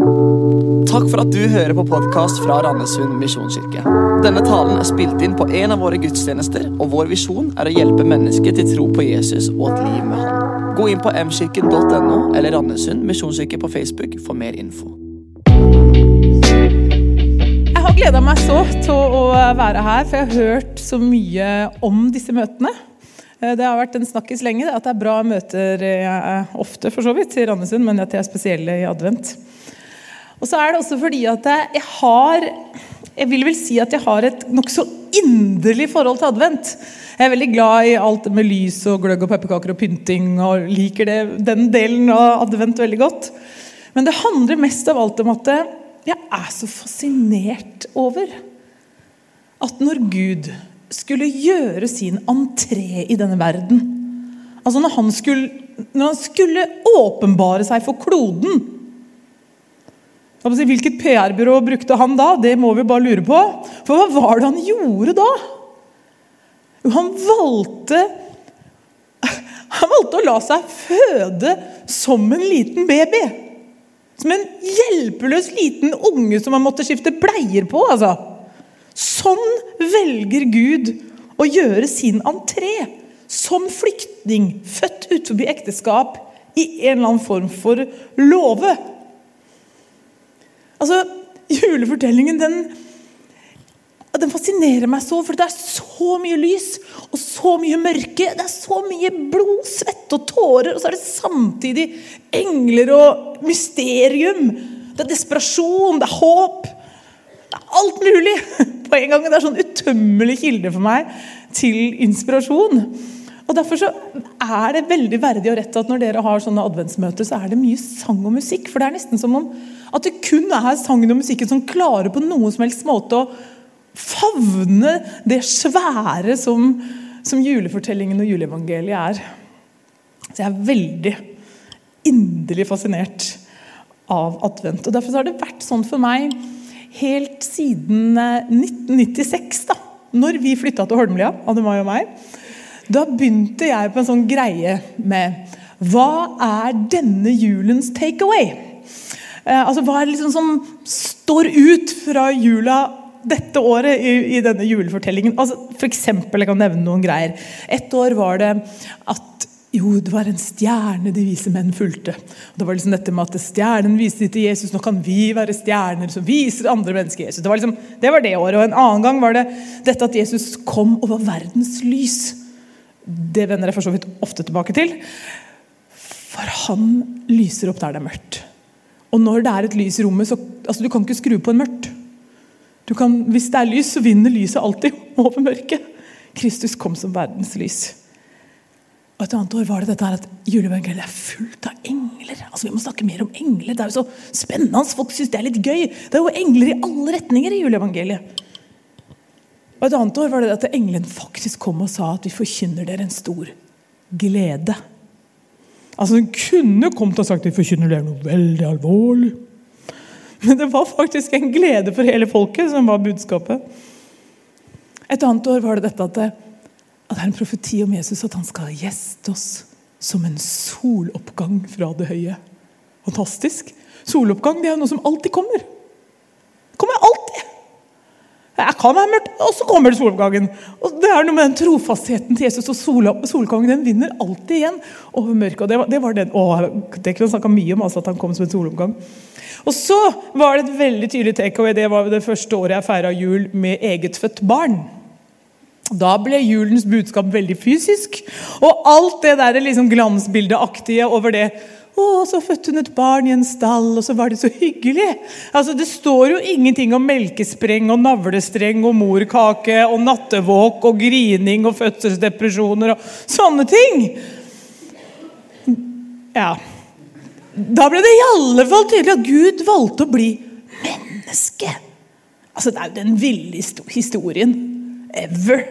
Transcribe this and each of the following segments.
Takk for at du hører på podkast fra Randesund misjonskirke. Denne talen er spilt inn på en av våre gudstjenester, og vår visjon er å hjelpe mennesker til tro på Jesus og et liv med Han. Gå inn på mkirken.no eller Randesund misjonskirke på Facebook for mer info. Jeg har gleda meg så til å være her, for jeg har hørt så mye om disse møtene. Eh, Det har vært en snakkis lenge at det er bra møter eh, ofte, for så vidt, i Randesund, men at de er spesielle i advent. Og så er det også fordi at jeg har Jeg vil vel si at jeg har et nokså inderlig forhold til advent. Jeg er veldig glad i alt med lys og gløgg og pepperkaker og pynting, og liker det, den delen av advent veldig godt. Men det handler mest av alt om at jeg er så fascinert over at når Gud skulle gjøre sin entré i denne verden Altså når han skulle, når han skulle åpenbare seg for kloden Hvilket PR-byrå brukte han da? Det må vi bare lure på. For hva var det han gjorde da? Jo, han valgte Han valgte å la seg føde som en liten baby. Som en hjelpeløs liten unge som han måtte skifte bleier på. altså. Sånn velger Gud å gjøre sin entré. Som flyktning, født utenfor ekteskap, i en eller annen form for låve. Altså, Julefortellingen den, den fascinerer meg så, for det er så mye lys og så mye mørke. Det er så mye blod, svette og tårer, og så er det samtidig engler og mysterium. Det er desperasjon, det er håp. Det er alt mulig på en gang. Det er sånn utømmelig kilde for meg til inspirasjon. Og Derfor så er det veldig verdig og rett at når dere har sånne adventsmøter, så er det mye sang og musikk. For det er nesten som om at det kun er sangen og musikken som klarer på noen som helst måte å favne det svære som, som julefortellingen og juleevangeliet er. Så jeg er veldig inderlig fascinert av advent. Og Derfor har det vært sånn for meg helt siden 1996, da når vi flytta til Holmlia, Anne Mai og meg. Da begynte jeg på en sånn greie med Hva er denne julens takeaway? Eh, altså, hva er det liksom som står ut fra jula dette året i, i denne julefortellingen? Altså, for eksempel, jeg kan nevne noen greier. Et år var det at jo, det var en stjerne de vise menn fulgte. Det var liksom dette med at Stjernen viste til Jesus, nå kan vi være stjerner som viser andre mennesker Jesus. Det var, liksom, det var det året. Og en annen gang var det dette at Jesus kom og var verdens lys. Det vender jeg for så vidt ofte tilbake til. For han lyser opp der det er mørkt. Og når det er et lys i rommet, så altså, du kan ikke skru på en mørkt. Kan, hvis det er lys, så vinner lyset alltid over mørket. Kristus kom som verdens lys. Og Et annet år var det dette her at juleevangeliet er fullt av engler. Altså Vi må snakke mer om engler. Det er jo så spennende. Folk syns det er litt gøy. Det er jo engler i alle retninger i juleevangeliet. Og Et annet år var det at engelen faktisk kom og sa at vi forkynner dere en stor glede. Altså Den kunne kommet og sagt at vi forkynner dere noe veldig alvorlig. Men det var faktisk en glede for hele folket som var budskapet. Et annet år var det dette at det, at det er en profeti om Jesus at han skal gjeste oss som en soloppgang fra det høye. Fantastisk. Soloppgang det er jo noe som alltid kommer. Det kommer alltid. Jeg kan være mørkt, og så kommer det soloppgangen. Og Det er noe med den trofastheten til Jesus, og sol, solkongen. den vinner alltid igjen over mørket. og Det var, det var den, å, det kunne snakka mye om, altså at han kom som en soloppgang. Og så var det et veldig tydelig takeaway. Det var det første året jeg feira jul med egetfødt barn. Da ble julens budskap veldig fysisk. Og alt det der liksom glansbildeaktige over det å, så fødte hun et barn i en stall, og så var det så hyggelig. Altså, Det står jo ingenting om melkespreng og navlestreng og morkake og nattevåk og grining og fødselsdepresjoner og sånne ting. Ja. Da ble det i alle fall tydelig at Gud valgte å bli menneske. Altså, Det er jo den ville historien ever.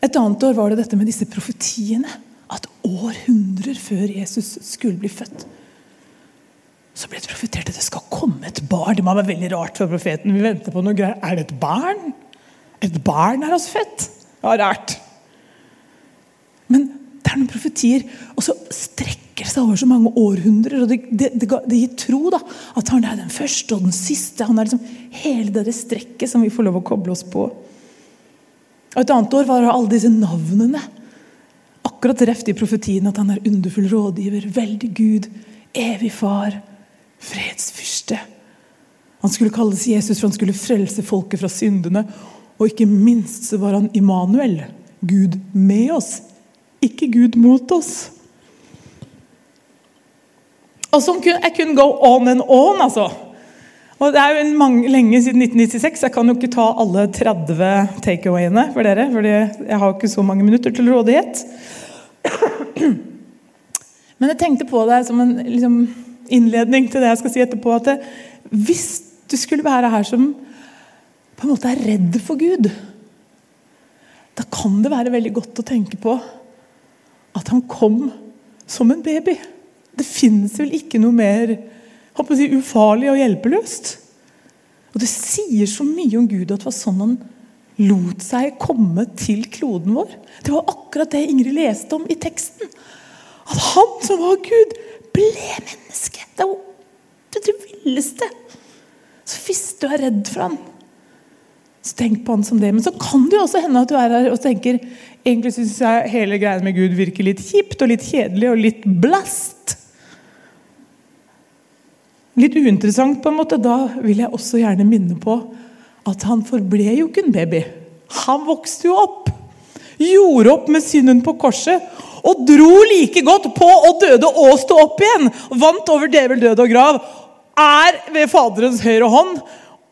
Et annet år var det dette med disse profetiene. At århundrer før Jesus skulle bli født, så ble det profetert at det skal komme et barn. Det må være veldig rart for profeten. Vi venter på noe greier. Er det et barn? Et barn er oss født? Ja, rart. Men det er noen profetier, og så strekker det seg over så mange århundrer. og Det, det, det, det gir tro da, at han er den første og den siste. Han er liksom hele det strekket som vi får lov å koble oss på. Og Et annet år var alle disse navnene. Akkurat reft i profetien at han er underfull rådgiver, veldig Gud, evig far, fredsfyrste. Han skulle kalles Jesus, for han skulle frelse folket fra syndene. Og ikke minst så var han Immanuel, Gud med oss, ikke Gud mot oss. Og sånn jeg kunne go on and on, altså. Og Det er jo mange, lenge siden 1996. Jeg kan jo ikke ta alle 30 takeawayene for dere. for jeg har jo ikke så mange minutter til rådighet. Men jeg tenkte på det som en liksom, innledning til det jeg skal si etterpå. At det, hvis du skulle være her som på en måte er redd for Gud, da kan det være veldig godt å tenke på at han kom som en baby. Det finnes vel ikke noe mer si, ufarlig og hjelpeløst. Og det sier så mye om Gud at det var sånn han lot seg komme til kloden vår. Det var akkurat det Ingrid leste om i teksten. At han som var Gud, ble menneske. Det er jo det, villeste. Så hvis du er redd for han, så tenk på han som det. Men så kan det jo også hende at du er her og tenker egentlig syns jeg hele greia med Gud virker litt kjipt og litt kjedelig og litt blast. Litt uinteressant, på en måte. Da vil jeg også gjerne minne på at han forble jo ikke en baby. Han vokste jo opp. Gjorde opp med synden på korset. Og dro like godt på og døde og stå opp igjen. Vant over djevel, død og grav. Er ved Faderens høyre hånd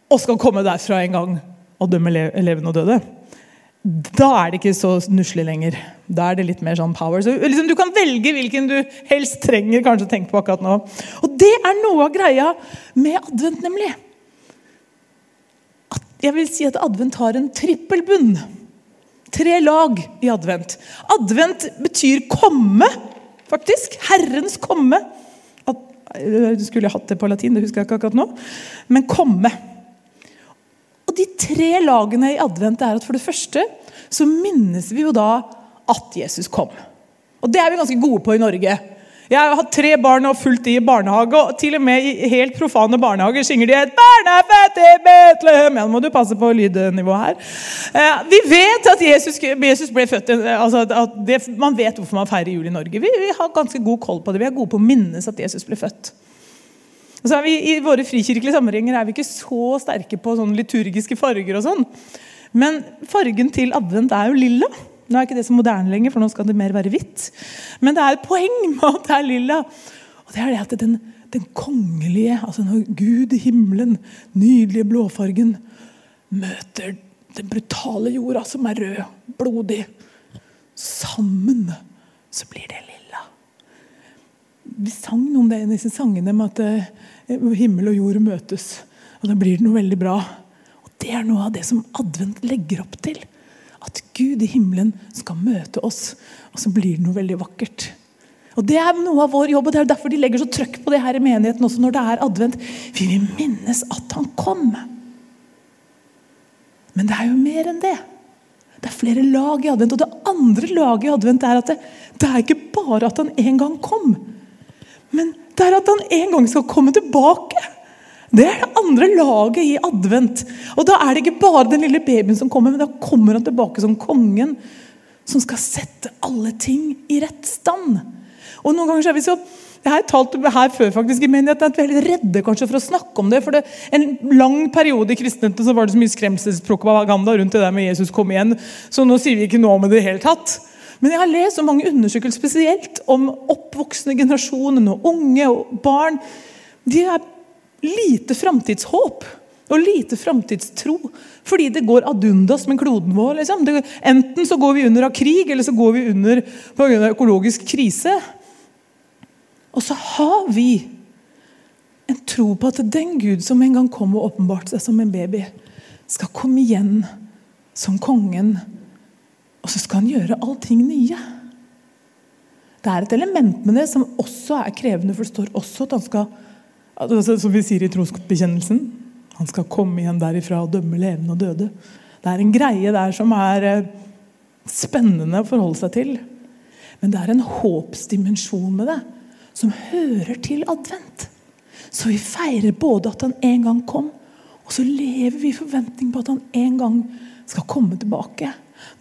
og skal komme derfra en gang og dømme le- levende og døde. Da er det ikke så nusselig lenger. Da er det litt mer sånn power. Så liksom, Du kan velge hvilken du helst trenger kanskje å tenke på akkurat nå. Og det er noe av greia med advent, nemlig. Jeg vil si at advent har en trippelbunn. Tre lag i advent. Advent betyr komme, faktisk. Herrens komme. Du skulle hatt det på latin, det husker jeg ikke akkurat nå. Men komme. Og de tre lagene i advent er at for det første så minnes vi jo da at Jesus kom. Og det er vi ganske gode på i Norge. Jeg har hatt tre barn og fulgt de i barnehage, og til og med i helt profane barnehager synger de et 'Barn er født i Betlehem'. Ja, nå må du passe på lydnivået her. Eh, Vi vet at Jesus, Jesus ble født eh, altså at det, Man vet hvorfor man feirer jul i Norge. Vi, vi har ganske god koll på det. Vi er gode på å minnes at Jesus ble født. Og så er vi, I våre frikirkelige sammenhenger er vi ikke så sterke på sånne liturgiske farger. og sånn. Men fargen til advent er jo lilla. Nå er ikke det så moderne lenger, for nå skal det mer være hvitt. Men det er et poeng med at det er lilla. Og det er det at den, den kongelige, altså når Gud i himmelen, nydelige blåfargen, møter den brutale jorda som er rød, blodig. Sammen så blir det lilla. Vi sang noe om det i disse sangene med at eh, himmel og jord møtes. Og da blir det noe veldig bra. Og Det er noe av det som advent legger opp til. At Gud i himmelen skal møte oss, og så blir det noe veldig vakkert. Og Det er noe av vår jobb, og det er derfor de legger så trøkk på det her i menigheten også når det er advent. Vi vil minnes at han kom. Men det er jo mer enn det. Det er flere lag i advent. Og det andre laget i advent er at det, det er ikke bare at han en gang kom. Men det er at han en gang skal komme tilbake. Det er det andre laget i advent. Og da er det ikke bare den lille babyen som kommer, men da kommer han tilbake som kongen som skal sette alle ting i rett stand. Og noen ganger så er vi så jeg har talt her før faktisk i menigheten, at vi er litt redde kanskje for å snakke om det. For det, En lang periode i kristenheten så var det så mye skremselspropaganda rundt det der med Jesus kom igjen, så nå sier vi ikke noe om det i det hele tatt. Men jeg har lest så mange undersøkelser spesielt om oppvoksende generasjoner og unge og barn. De er lite framtidshåp og lite framtidstro. Fordi det går ad undas med kloden vår. Liksom. Det, enten så går vi under av krig, eller så går vi under pga. økologisk krise. Og så har vi en tro på at den Gud som en gang kom og åpenbarte seg som en baby, skal komme igjen som kongen, og så skal han gjøre allting nye. Det er et element med det som også er krevende, for det står også at han skal Som vi sier i trosbekjennelsen han skal komme igjen derifra og dømme levende og døde. Det er en greie der som er eh, spennende å forholde seg til. Men det er en håpsdimensjon med det som hører til advent. Så vi feirer både at han en gang kom, og så lever vi i forventning på at han en gang skal komme tilbake.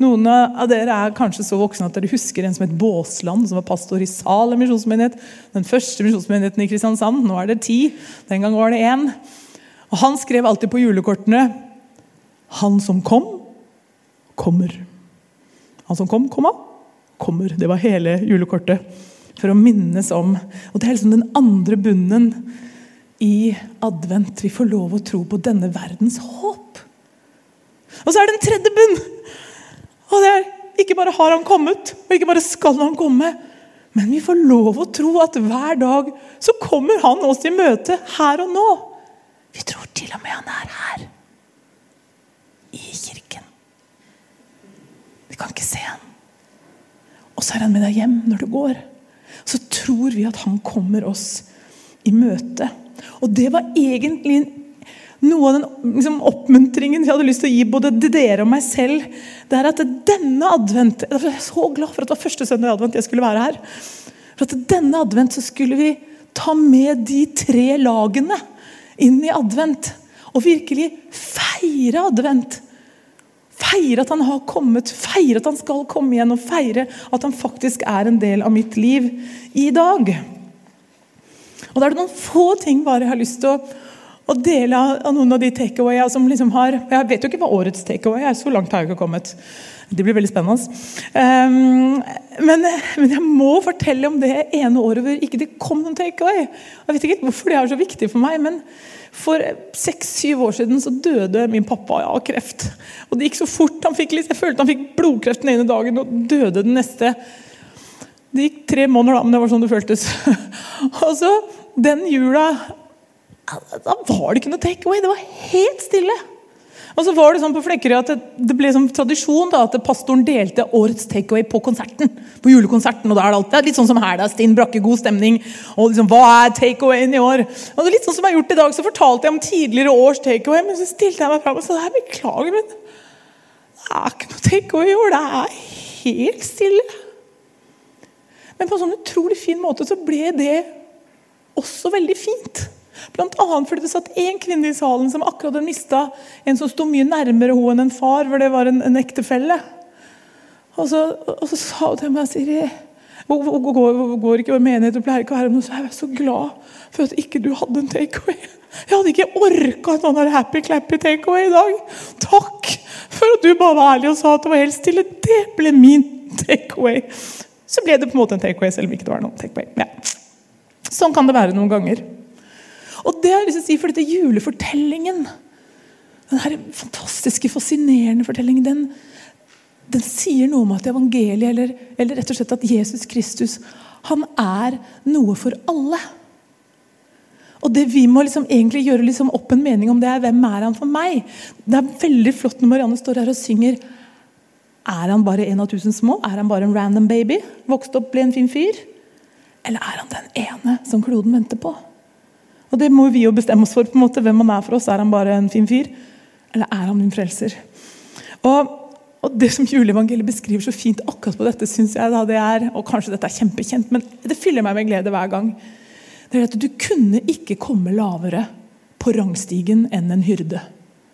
Noen av dere er kanskje så voksne at dere husker en som het Båsland, som var pastor i Salem misjonsmenighet. Den første misjonsmenigheten i Kristiansand. Nå er det ti. Den gang var det én. Og Han skrev alltid på julekortene 'Han som kom, kommer'. Han som kom, komma, kommer. Det var hele julekortet. For å minnes om. Og det er liksom den andre bunnen i advent. Vi får lov å tro på denne verdens håp. Og så er det en tredje bunn! Og det er ikke bare har han kommet, og ikke bare skal han komme, men vi får lov å tro at hver dag så kommer han oss i møte her og nå. Vi tror til og med han er her. I kirken. Vi kan ikke se han. Og så er han med deg hjem når du går. Så tror vi at han kommer oss i møte. Og det var egentlig noe av den liksom, oppmuntringen jeg hadde lyst til å gi både dere og meg selv, det er at denne advent Jeg er så glad for at det var første søndag i advent jeg skulle være her. For at denne advent så skulle vi ta med de tre lagene inn i advent. Og virkelig feire advent. Feire at han har kommet, feire at han skal komme igjen, og feire at han faktisk er en del av mitt liv i dag. Og da er det noen få ting bare jeg har lyst til å og dele av noen av de takeawaya som liksom har Jeg vet jo ikke hva årets takeaway er, så langt har jeg ikke kommet. Det blir veldig spennende. Um, men, men, jeg må fortelle om det ene året hvor ikke det kom noen takeaway. Jeg vet ikke hvorfor det er så viktig for meg, men for seks-syv år siden så døde min pappa av kreft. Og det gikk så fort. Han fikk, jeg følte han fikk blodkreft den ene dagen og døde den neste. Det gikk tre måneder, da, men det var sånn det føltes. og så den jula da var det ikke noe takeaway. Det var helt stille. Og så var det sånn på Flekkerøy at det, det ble som tradisjon da, at pastoren delte årets takeaway på konserten. På julekonserten. og da er det alltid litt sånn som her, da, Stinn Brakke, god stemning. og liksom, Hva er takeawayen i år? Og det er litt sånn som jeg har gjort i dag, så fortalte jeg om tidligere års takeaway, men så stilte jeg meg fram og sa her, beklager, men det er ikke noe takeaway i år. Det er helt stille. Men på en sånn utrolig fin måte så ble det også veldig fint. Bl.a. fordi det satt én kvinne i salen som akkurat hadde mista en som sto mye nærmere henne enn en far, for det var en, en ektefelle. Og så, og så sa hun til meg Siri, hvor går, går ikke menighet og pleier ikke å være med, så jeg så glad for at ikke du hadde en takeaway. Jeg hadde ikke orka en sånn happy-clappy takeaway i dag. Takk for at du bare var ærlig og sa at det var helt stille. Det ble min takeaway. Så ble det på en måte en takeaway, selv om ikke det var noen takeaway. Ja. Sånn kan det være noen ganger. Og det har jeg lyst til å si, for dette julefortellingen, den her fantastiske, fascinerende fortellingen, den, den sier noe om at evangeliet, eller, eller, rett og slett at Jesus Kristus, han er noe for alle. Og det vi må liksom egentlig gjøre liksom opp en mening om det er hvem er han for meg. Det er veldig flott når Marianne står her og synger. Er han bare en av tusen små? Er han bare en random baby? Vokste opp, ble en fin fyr? Eller er han den ene som kloden venter på? Og det må vi jo bestemme oss for. på en måte, Hvem han er for oss. Er han bare en fin fyr, eller er han min frelser? Og, og Det som juleevangeliet beskriver så fint akkurat på dette, synes jeg da, det er, og kanskje dette er kjempekjent, men det fyller meg med glede hver gang. Det er at Du kunne ikke komme lavere på rangstigen enn en hyrde.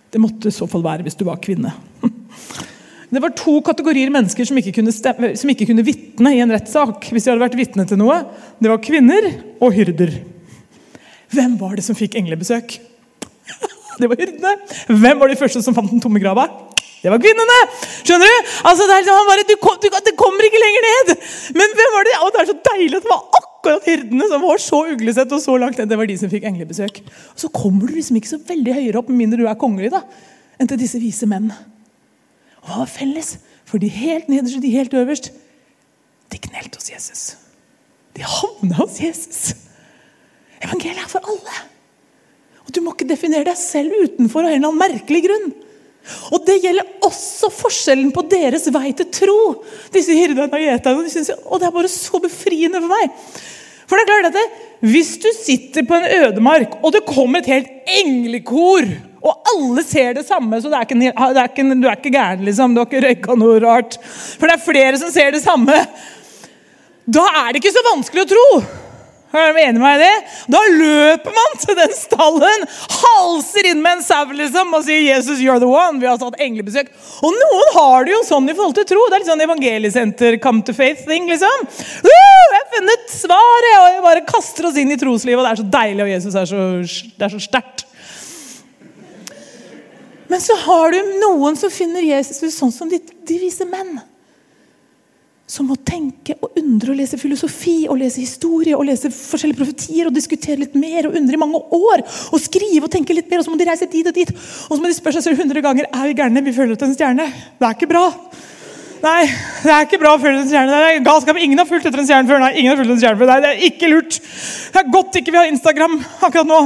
Det måtte i så fall være hvis du var kvinne. Det var to kategorier mennesker som ikke kunne, stemme, kunne vitne i en rettssak. hvis de hadde vært vitne til noe. Det var kvinner og hyrder. Hvem var det som fikk englebesøk? Det var hyrdene. Hvem var de første som fant den tomme grava? Det var kvinnene! Skjønner du? Altså, det, liksom, bare, du, du, det, kommer ikke lenger ned! Men hvem var det? Og det er så deilig at det var akkurat hyrdene som var så uglesett og så langt ned. Det var de som fikk englebesøk. Og så kommer du liksom ikke så veldig høyere opp, med mindre du er kongelig, da, enn til disse vise menn. Og hva var felles? For de helt nederste, de helt øverst, de knelte hos Jesus. De havna hos Jesus. Evangeliet er for alle. Og Du må ikke definere deg selv utenfor av en eller annen merkelig grunn. Og Det gjelder også forskjellen på deres vei til tro. disse hirdene og gjeterne. Og det er bare så befriende for meg. For det er klart at det, Hvis du sitter på en ødemark, og det kommer et helt englekor, og alle ser det samme, så det er ikke, det er ikke, du er ikke gæren, liksom. Du har ikke røyka noe rart. For det er flere som ser det samme. Da er det ikke så vanskelig å tro Er du enig med meg i det? Da løper man til den stallen, halser inn med en sau liksom, og sier 'Jesus, you're the one'. Vi har hatt englebesøk. Og noen har det jo sånn i forhold til tro. Det er litt sånn evangeliesenter, come to faith-thing. liksom. Uh, jeg har funnet svaret! Og jeg bare kaster oss inn i troslivet, og det er så deilig, og Jesus er så, det er så sterkt. Men så har du noen som finner Jesus sånn som de, de vise menn som må tenke og undre og lese filosofi og lese historie og lese forskjellige profetier og diskutere litt mer og undre i mange år. Og skrive og tenke litt mer, og så må de reise dit og dit. Og så må de spørre seg selv hundre ganger er vi gærne. Vi følger ut en stjerne. Det er ikke bra. Nei, det er ikke bra å følge en stjerne. Det er galskap. Ingen har fulgt etter en stjerne før. Nei, ingen har fulgt en stjerne før. Nei, det er ikke lurt. Det er godt ikke vi har Instagram akkurat nå.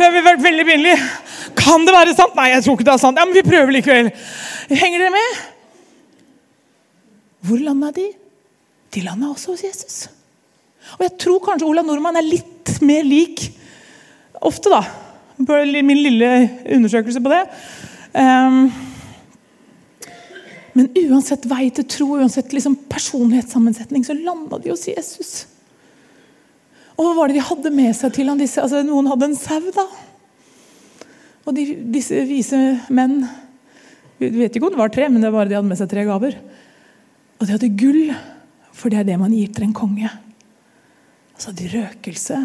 Det har vært veldig pinlig. Kan det være sant? Nei, jeg tror ikke det er sant. Ja, Men vi prøver likevel. Henger dere med? Hvor landa de? De landa også hos Jesus. Og jeg tror kanskje Ola Nordmann er litt mer lik Ofte, da. På min lille undersøkelse på det. Um, men uansett vei til tro, uansett liksom personlighetssammensetning, så landa de hos Jesus. Og hva var det de hadde med seg til han? Disse, altså, noen hadde en sau, da. Og de, disse vise menn Vi vet ikke om det var tre, men det var bare de hadde med seg tre gaver. Og de hadde gull, for det er det man gir til en konge. Og så hadde de røkelse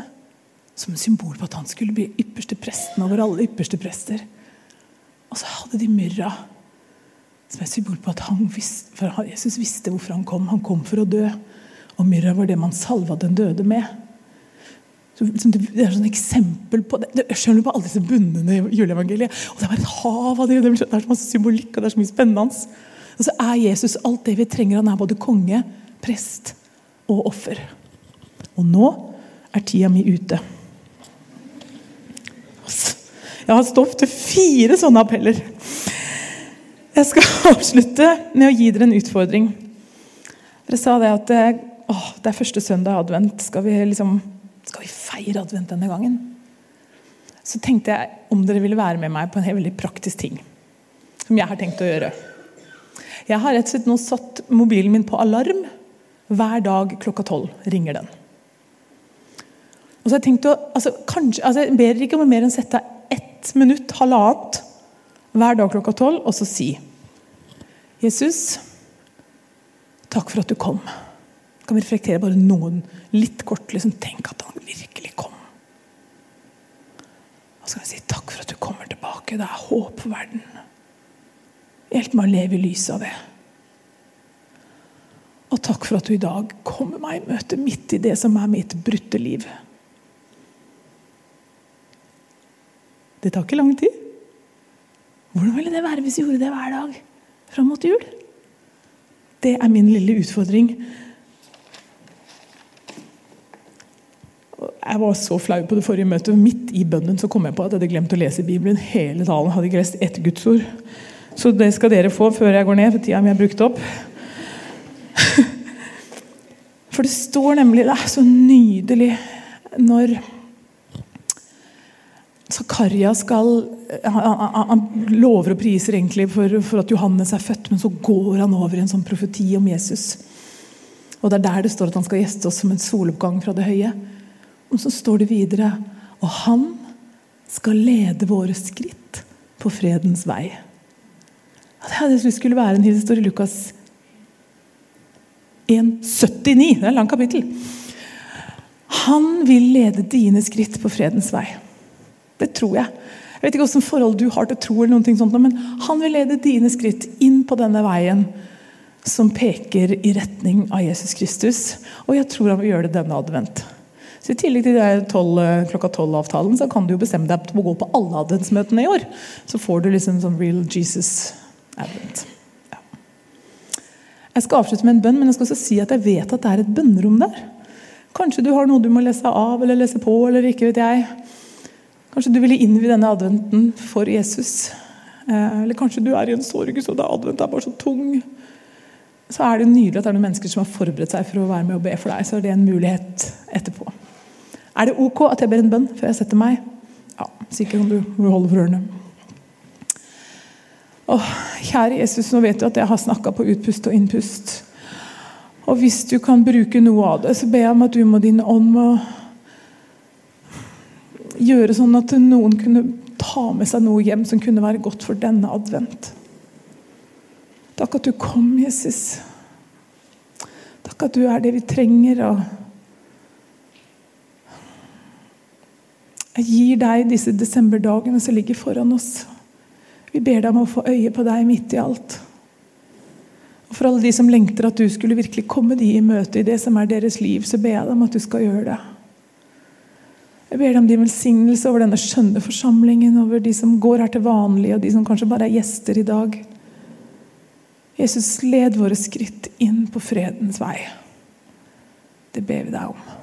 som symbol på at han skulle bli ypperste presten over alle ypperste prester. Og så hadde de myrra som er symbol på at visste, for Jesus visste hvorfor han kom. Han kom for å dø. Og myrra var det man salva den døde med. Så, det er sånn eksempel på det. skjønner du på alle disse bunnene i juleevangeliet. Og Det er bare et hav av det. Det er så masse symbolikk og det er så mye spennende. Og så er Jesus alt det vi trenger. Han er både konge, prest og offer. Og nå er tida mi ute. Jeg har stoff til fire sånne appeller. Jeg skal avslutte med å gi dere en utfordring. Dere sa det at eh, å, det er første søndag advent. Skal vi, liksom, skal vi feire advent denne gangen? Så tenkte jeg om dere ville være med meg på en veldig praktisk ting. Som jeg har tenkt å gjøre. Jeg har rett og slett nå satt mobilen min på alarm. Hver dag klokka tolv ringer den. Og så har Jeg tenkt å, altså, kanskje, altså, jeg ber ikke om mer enn sette av ett minutt, halvannet, hver dag klokka tolv, og så si Jesus, takk for at du kom. Kan vi reflektere bare noen litt kort? Liksom, tenk at han virkelig kom. Og så kan vi si takk for at du kommer tilbake. Det er håp for verden. Hjelp meg å leve i lyset av det. Og takk for at du i dag kommer meg i møte midt i det som er mitt brutte liv. Det tar ikke lang tid. Hvordan ville det være hvis vi gjorde det hver dag fram mot jul? Det er min lille utfordring. Jeg var så flau på det forrige møtet. Midt i bønnen så kom jeg på at jeg hadde glemt å lese Bibelen. Hele talen hadde ikke lest ett gudsord. Så det skal dere få før jeg går ned, for tida mi er brukt opp. For det står nemlig Det er så nydelig når Zakaria skal han, han, lover og priser egentlig for, for, at Johannes er født, men så går han over i en sånn profeti om Jesus. Og Det er der det står at han skal gjeste oss som en soloppgang fra det høye. Og så står det videre Og han skal lede våre skritt på fredens vei. Det jeg skulle være en historie Lukas 1,79. Det er en lang kapittel. Han vil lede dine skritt på fredens vei. Det tror jeg. Jeg vet ikke hvilket forhold du har til tro, eller noe sånt, men han vil lede dine skritt inn på denne veien som peker i retning av Jesus Kristus. Og jeg tror han vil gjøre det denne advent. Så I tillegg til 12, eh, klokka tolv-avtalen så kan du jo bestemme deg på å gå på alle adventsmøtene i år. Så får du liksom sånn real Jesus Advent. Ja. Jeg skal avslutte med en bønn, men jeg skal også si at jeg vet at det er et bønnerom der. Kanskje du har noe du må lese av eller lese på, eller ikke vet jeg. Kanskje du ville innvie denne adventen for Jesus. Eh, eller kanskje du er i en sorg, så da advent er bare så tung. Så er det nydelig at det er noen mennesker som har forberedt seg for å være med og be for deg. Så er det en mulighet etterpå. Er det ok at jeg ber en bønn før jeg setter meg? Ja, sikkert om du holder for ørene. Åh, kjære Jesus, nå vet du at jeg har snakka på utpust og innpust. Og hvis du kan bruke noe av det, så ber jeg om at du må din ånd må gjøre sånn at noen kunne ta med seg noe hjem som kunne være godt for denne advent. Takk at du kom, Jesus. Takk at du er det vi trenger. og Jeg gir deg disse desemberdagene som ligger foran oss. Vi ber deg om å få øye på deg midt i alt. Og For alle de som lengter at du skulle virkelig komme de i møte i det som er deres liv, så ber jeg deg om at du skal gjøre det. Jeg ber deg om din velsignelse over denne skjønne forsamlingen, over de som går her til vanlig, og de som kanskje bare er gjester i dag. Jesus, led våre skritt inn på fredens vei. Det ber vi deg om.